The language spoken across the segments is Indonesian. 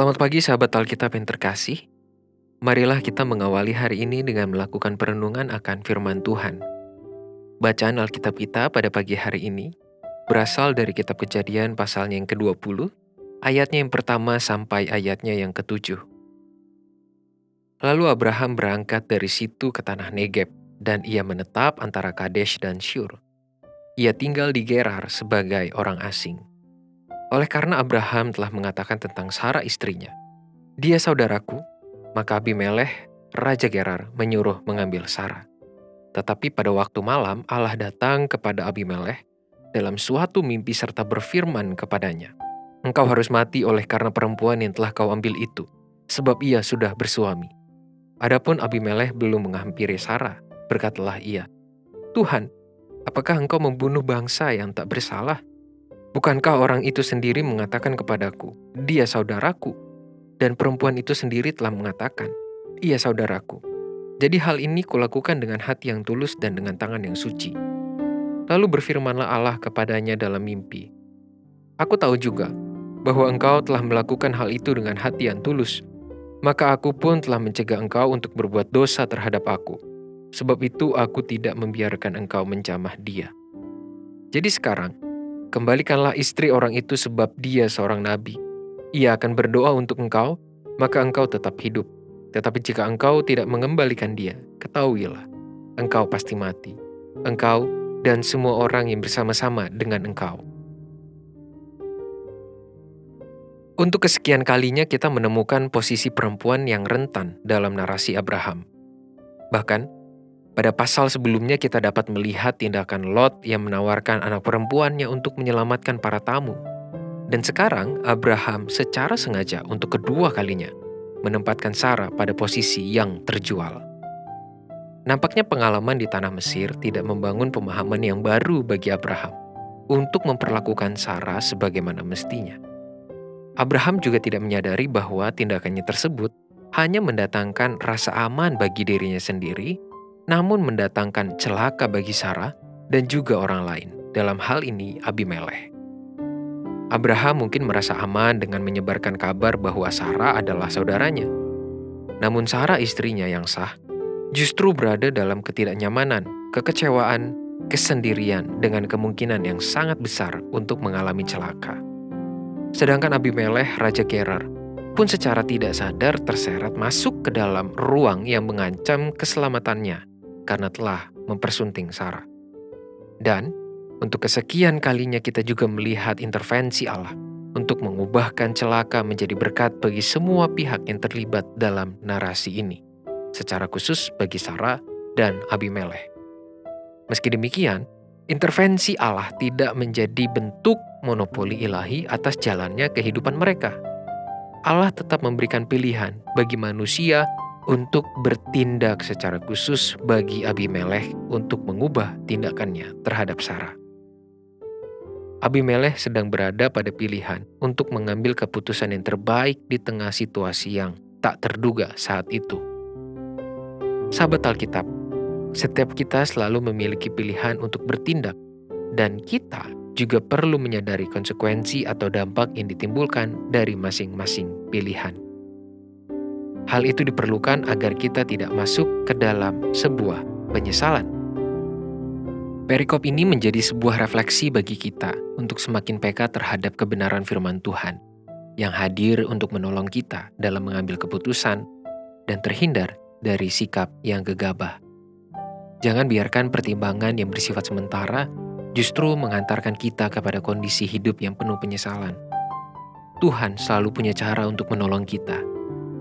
Selamat pagi sahabat Alkitab yang terkasih. Marilah kita mengawali hari ini dengan melakukan perenungan akan firman Tuhan. Bacaan Alkitab kita pada pagi hari ini berasal dari kitab kejadian pasalnya yang ke-20, ayatnya yang pertama sampai ayatnya yang ke-7. Lalu Abraham berangkat dari situ ke tanah Negeb, dan ia menetap antara Kadesh dan Syur. Ia tinggal di Gerar sebagai orang asing. Oleh karena Abraham telah mengatakan tentang Sarah istrinya, dia saudaraku, maka Abimelech, Raja Gerar, menyuruh mengambil Sarah. Tetapi pada waktu malam Allah datang kepada Abimelech dalam suatu mimpi serta berfirman kepadanya, Engkau harus mati oleh karena perempuan yang telah kau ambil itu, sebab ia sudah bersuami. Adapun Abimelech belum menghampiri Sarah, berkatalah ia, Tuhan, apakah engkau membunuh bangsa yang tak bersalah? Bukankah orang itu sendiri mengatakan kepadaku, "Dia saudaraku," dan perempuan itu sendiri telah mengatakan, "Ia saudaraku." Jadi, hal ini kulakukan dengan hati yang tulus dan dengan tangan yang suci. Lalu berfirmanlah Allah kepadanya dalam mimpi, "Aku tahu juga bahwa engkau telah melakukan hal itu dengan hati yang tulus, maka aku pun telah mencegah engkau untuk berbuat dosa terhadap aku. Sebab itu, aku tidak membiarkan engkau menjamah dia." Jadi, sekarang Kembalikanlah istri orang itu sebab dia seorang nabi. Ia akan berdoa untuk engkau, maka engkau tetap hidup. Tetapi jika engkau tidak mengembalikan dia, ketahuilah, engkau pasti mati. Engkau dan semua orang yang bersama-sama dengan engkau. Untuk kesekian kalinya kita menemukan posisi perempuan yang rentan dalam narasi Abraham. Bahkan, pada pasal sebelumnya kita dapat melihat tindakan Lot yang menawarkan anak perempuannya untuk menyelamatkan para tamu. Dan sekarang Abraham secara sengaja untuk kedua kalinya menempatkan Sarah pada posisi yang terjual. Nampaknya pengalaman di tanah Mesir tidak membangun pemahaman yang baru bagi Abraham untuk memperlakukan Sarah sebagaimana mestinya. Abraham juga tidak menyadari bahwa tindakannya tersebut hanya mendatangkan rasa aman bagi dirinya sendiri namun mendatangkan celaka bagi Sarah dan juga orang lain. Dalam hal ini Abimelech. Abraham mungkin merasa aman dengan menyebarkan kabar bahwa Sarah adalah saudaranya. Namun Sarah istrinya yang sah justru berada dalam ketidaknyamanan, kekecewaan, kesendirian dengan kemungkinan yang sangat besar untuk mengalami celaka. Sedangkan Abimelech, Raja Gerar, pun secara tidak sadar terseret masuk ke dalam ruang yang mengancam keselamatannya karena telah mempersunting Sarah. Dan untuk kesekian kalinya kita juga melihat intervensi Allah untuk mengubahkan celaka menjadi berkat bagi semua pihak yang terlibat dalam narasi ini, secara khusus bagi Sarah dan Abimelech. Meski demikian, intervensi Allah tidak menjadi bentuk monopoli ilahi atas jalannya kehidupan mereka. Allah tetap memberikan pilihan bagi manusia untuk bertindak secara khusus bagi Abimelech untuk mengubah tindakannya terhadap Sarah. Abimelech sedang berada pada pilihan untuk mengambil keputusan yang terbaik di tengah situasi yang tak terduga saat itu. Sahabat Alkitab, setiap kita selalu memiliki pilihan untuk bertindak, dan kita juga perlu menyadari konsekuensi atau dampak yang ditimbulkan dari masing-masing pilihan. Hal itu diperlukan agar kita tidak masuk ke dalam sebuah penyesalan. Perikop ini menjadi sebuah refleksi bagi kita untuk semakin peka terhadap kebenaran firman Tuhan yang hadir untuk menolong kita dalam mengambil keputusan dan terhindar dari sikap yang gegabah. Jangan biarkan pertimbangan yang bersifat sementara justru mengantarkan kita kepada kondisi hidup yang penuh penyesalan. Tuhan selalu punya cara untuk menolong kita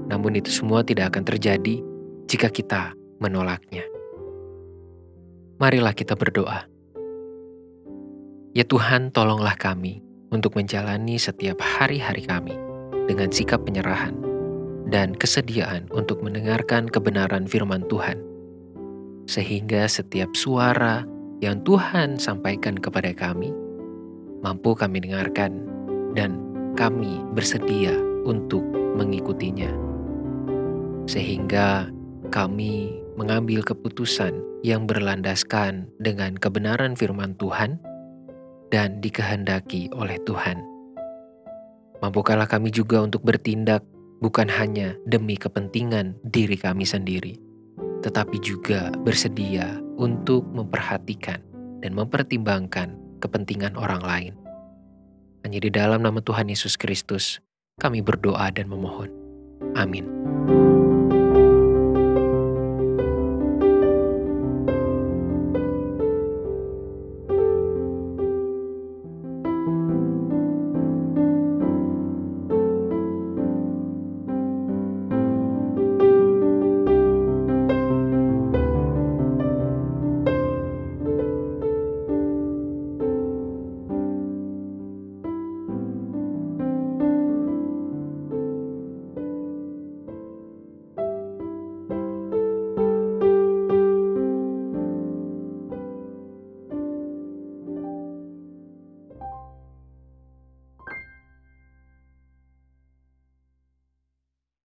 namun itu semua tidak akan terjadi jika kita menolaknya. Marilah kita berdoa. Ya Tuhan, tolonglah kami untuk menjalani setiap hari-hari kami dengan sikap penyerahan dan kesediaan untuk mendengarkan kebenaran firman Tuhan, sehingga setiap suara yang Tuhan sampaikan kepada kami mampu kami dengarkan dan kami bersedia untuk mengikutinya sehingga kami mengambil keputusan yang berlandaskan dengan kebenaran firman Tuhan dan dikehendaki oleh Tuhan. Mampukanlah kami juga untuk bertindak bukan hanya demi kepentingan diri kami sendiri, tetapi juga bersedia untuk memperhatikan dan mempertimbangkan kepentingan orang lain. Hanya di dalam nama Tuhan Yesus Kristus, kami berdoa dan memohon. Amin.